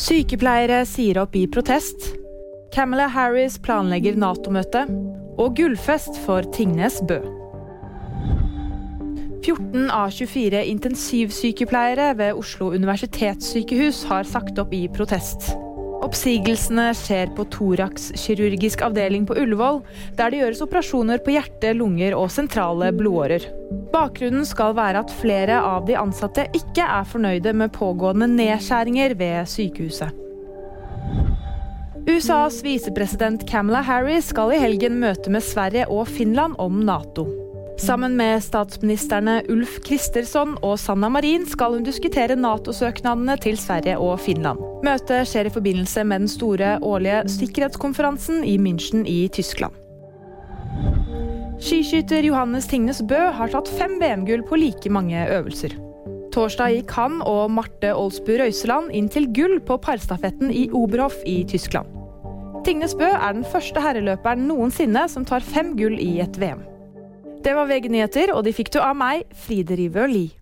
Sykepleiere sier opp i protest. Camilla Harris planlegger Nato-møte. Og gullfest for Tingnes Bø. 14 av 24 intensivsykepleiere ved Oslo universitetssykehus har sagt opp i protest. Oppsigelsene skjer på Thorax kirurgisk avdeling på Ullevål, der det gjøres operasjoner på hjerte, lunger og sentrale blodårer. Bakgrunnen skal være at flere av de ansatte ikke er fornøyde med pågående nedskjæringer ved sykehuset. USAs visepresident Camilla Harris skal i helgen møte med Sverige og Finland om Nato. Sammen med statsministrene Ulf Kristersson og Sanna Marin skal hun diskutere Nato-søknadene til Sverige og Finland. Møtet skjer i forbindelse med den store årlige sikkerhetskonferansen i München i Tyskland. Skiskytter Johannes Thingnes Bø har tatt fem VM-gull på like mange øvelser. Torsdag gikk han og Marte Olsbu Røiseland inn til gull på parstafetten i Oberhof i Tyskland. Tingnes Bø er den første herreløperen noensinne som tar fem gull i et VM. Det var VG nyheter, og de fikk du av meg, Fride Rivø Lie.